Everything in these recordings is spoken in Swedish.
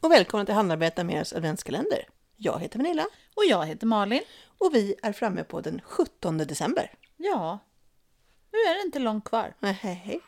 och välkomna till Handarbeta med oss adventskalender. Jag heter Pernilla Och jag heter Malin. och vi är framme på den 17 december. Ja, nu är det inte långt kvar. Nej, hej, hej.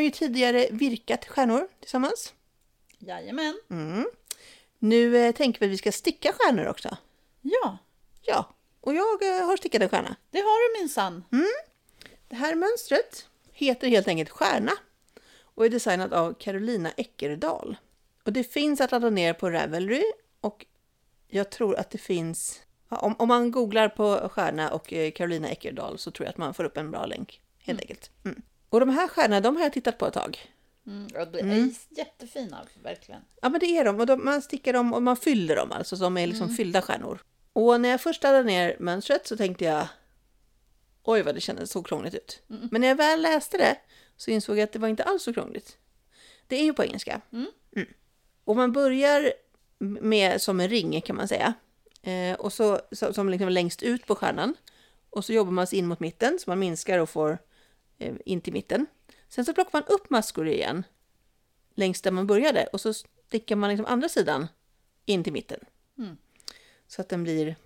Har ju tidigare virkat stjärnor tillsammans. Jajamän. Mm. Nu eh, tänker vi att vi ska sticka stjärnor också. Ja, Ja, och jag eh, har stickat en stjärna. det har du minsann. Det här mönstret heter helt enkelt Stjärna och är designat av Carolina Eckerdal. Och det finns att ladda ner på Ravelry och jag tror att det finns... ja, Om, om man googlar på Stjärna och eh, Carolina Eckerdal så tror jag att man får upp en bra länk. Helt enkelt. Mm. Och de här stjärnorna, de har jag tittat på ett tag. Mm, och det är jättefina, verkligen. Ja men det är de och de, man stickar dem och man fyller dem alltså som är liksom fyllda stjärnor. Och när jag först laddade ner mönstret så tänkte jag oj vad det kändes så krångligt ut. Men när jag väl läste det så insåg jag att det var inte alls så krångligt. Det är ju på engelska. Mm. Och man börjar med som en ring kan man säga. Eh, och så, så som liksom längst ut på stjärnan. Och så jobbar man sig in mot mitten så man minskar och får in till mitten. Sen så plockar man upp maskor igen längst där man började och så stickar man liksom andra sidan in till mitten. Mm. Så att den blir...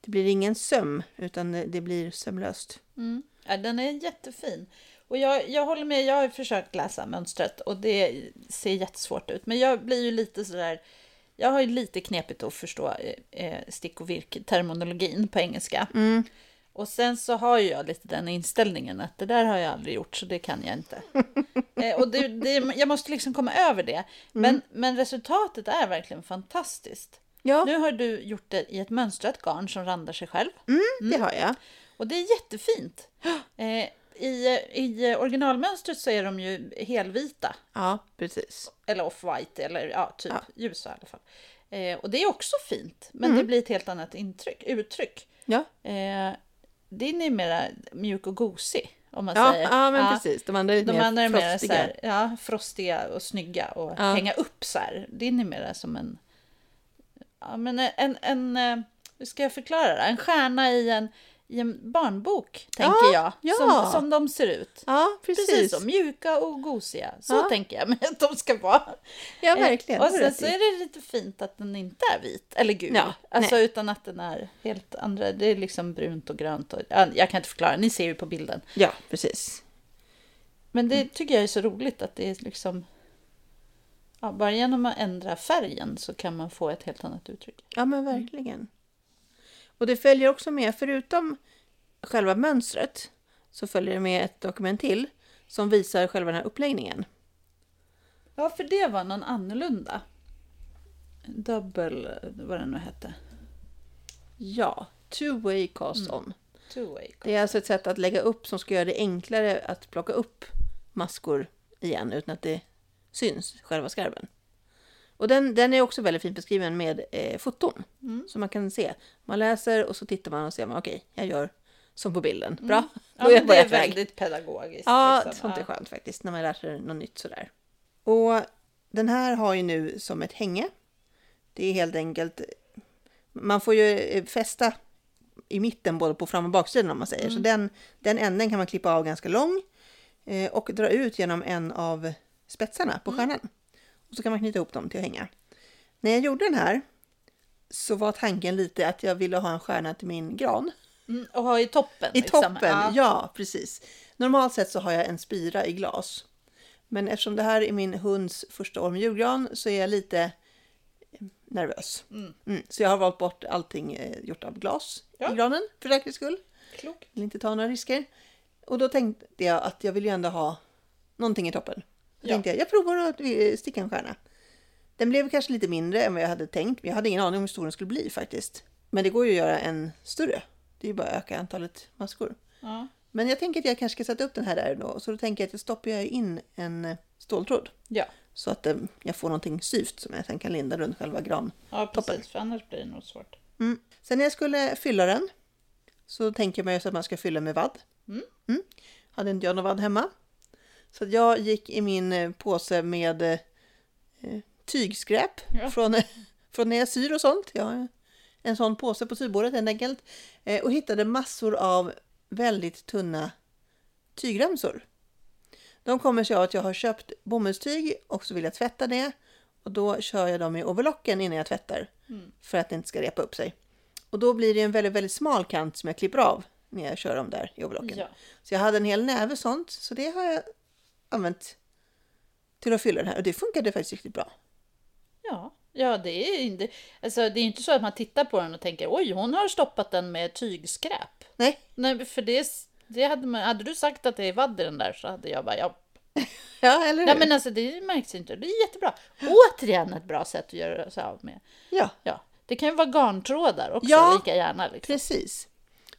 Det blir ingen söm utan det- blir sömlöst. Mm. Ja, den är jättefin. Och jag, jag håller med, jag har försökt läsa mönstret och det ser jättesvårt ut. Men jag blir ju lite sådär, jag har ju lite knepigt att förstå eh, eh, stick och virk-terminologin på engelska. Och sen så har jag lite den inställningen att det där har jag aldrig gjort så det kan jag inte. eh, och det, det, jag måste liksom komma över det. Men, men resultatet är verkligen fantastiskt. Ja, Nu har du gjort det i ett mönstrat garn som randar sig själv. det har jag. Och det är jättefint. Eh, i, I originalmönstret så är de ju helvita. Ja, precis. Eller off-white, eller ja, typ Ja. ljusa i alla fall. Eh, och det är också fint, men det blir ett helt annat intryck, uttryck. Ja, Eh, din är mera mjuk och gosig, om man ja, säger. ja men precis. De andra är lite De andra är mer mer så frostiga. här, ja, frostiga och snygga och Ja. hänga upp så här. Din är mera som en, ja men en, en, eh, hur ska jag förklara det? En stjärna i en, i en barnbok, tänker jag. ja. Som, som de ser ut. Ja, precis. Precis så, mjuka och gosiga. Så Ja. tänker jag mig att de ska vara. Ja, verkligen. Eh, Och sen så är det lite fint att den inte är vit eller gul. Ja, alltså nej. utan att den är helt andra. Det är liksom brunt och grönt. Och, ja, jag kan inte förklara, ni ser ju på bilden. Ja, precis. Men Mm. det tycker jag är så roligt att det är liksom... Ja, bara genom att ändra färgen så kan man få ett helt annat uttryck. Ja, men verkligen. Och det följer också med, förutom själva mönstret, så följer det med ett dokument till som visar själva den här uppläggningen. Ja, för det var någon annorlunda. Double, vad det nu hette. Ja, two way cast on. Two way. Det är alltså ett sätt att lägga upp som ska göra det enklare att plocka upp maskor igen utan att det syns, själva skarven. Och den, den är också väldigt fint beskriven med eh, foton. Så man kan se. Man läser och så tittar man och ser man okej, jag gör som på bilden. Bra, Ja, då är det är väldigt pedagogiskt. Ja, liksom. sånt är Ja. skönt faktiskt när man lär sig något nytt sådär. Och den här har ju nu som ett hänge. Det är helt enkelt, man får ju eh, fästa i mitten både på fram och baksidan om man säger. Så den, den änden kan man klippa av ganska lång eh, och dra ut genom en av spetsarna på stjärnan. Och så kan man knyta ihop dem till att hänga. När jag gjorde den här så var tanken lite att jag ville ha en stjärna till min gran. Mm, och ha i toppen. I liksom. toppen, Ja. ja. precis. Normalt sett så har jag en spira i glas. Men eftersom det här är min hunds första år med julgran så är jag lite eh, nervös. Mm. Så jag har valt bort allting eh, gjort av glas Ja. i granen för säkerhets skull. Klokt. Vill inte ta några risker. Och då tänkte jag att jag vill ju ändå ha någonting i toppen. Då Ja. tänkte jag, jag provar att eh, sticka en stjärna. Den blev kanske lite mindre än vad jag hade tänkt. Men jag hade ingen aning om hur stor den skulle bli faktiskt. Men det går ju att göra en större. Det är ju bara att öka antalet maskor. Ja. Men jag tänker att jag kanske ska sätta upp den här där då. Så då tänker jag att jag stoppar jag in en eh, ståltråd. Ja, Så att eh, jag får någonting syvt som jag sen kan linda runt själva gran. ja precis. För annars blir det nog svårt. Mm. Sen när jag skulle fylla den så tänker man ju så att man ska fylla med vadd. Mm. Hade inte jag någon vadd hemma. Så jag gick i min eh, påse med eh, eh, tygskräp Ja. från, från när jag syr och sånt. Jag har en sån påse på sybordet helt enkelt. Eh, och hittade massor av väldigt tunna tygremsor. De kommer sig av att jag har köpt bomullstyg och så vill jag tvätta det. Och då kör jag dem i overlocken innan jag tvättar. För att det inte ska repa upp sig. Och då blir det en väldigt, väldigt smal kant som jag klipper av när jag kör dem där i overlocken. Ja. Så jag hade en hel näve sånt, så det har jag använt till att fylla den här. Och det funkade faktiskt riktigt bra. Ja, ja det är inte, alltså, det är inte så att man tittar på den och tänker oj, hon har stoppat den med tygskräp. Nej, Nej, för det, det hade, man, hade du sagt att det är vadd i den där så hade jag bara ja. ja eller hur? Nej men alltså det märks inte. Det är jättebra. Återigen ett bra sätt att göra sig av med. Ja, Ja, det kan ju vara garntrådar också Ja. lika gärna. Liksom. precis.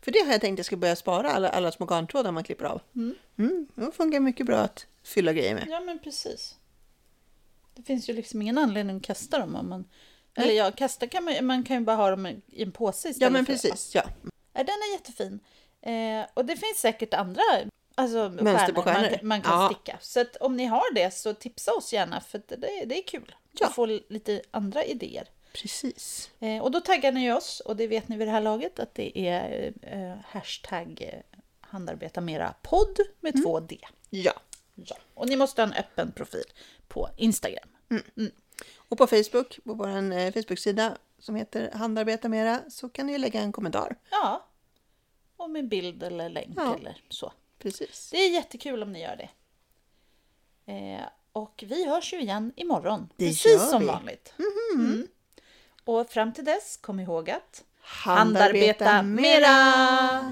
För det har jag tänkt att jag ska börja spara alla, alla små garntrådar man klipper av. Mm. det funkar mycket bra att fylla grejer med. Ja men precis. Det finns ju liksom ingen anledning att kasta dem om man... Eller ja, kasta kan man, man kan ju bara ha dem i en påse istället Ja, men för- precis. Ja. Ja, den är jättefin. Eh, och det finns säkert andra alltså, Mönster på stjärnor man, man kan Ja. sticka. Så att om ni har det så tipsa oss gärna för det, det är kul Ja. att få lite andra idéer. Precis. Eh, och då taggar ni oss och det vet ni vid det här laget att det är eh, hashtag eh, handarbeta mera podd med två D. Ja. Ja. Och ni måste ha en öppen profil på Instagram. Och på Facebook, på vår eh, Facebook-sida som heter Handarbeta Mera, så kan ni lägga en kommentar. Ja. Och med bild eller länk Ja. eller så. Precis. Det är jättekul om ni gör det. Eh, och vi hörs ju igen imorgon. Det precis som vi. vanligt. Mm. Och fram till dess, kom ihåg att Handarbeta mera!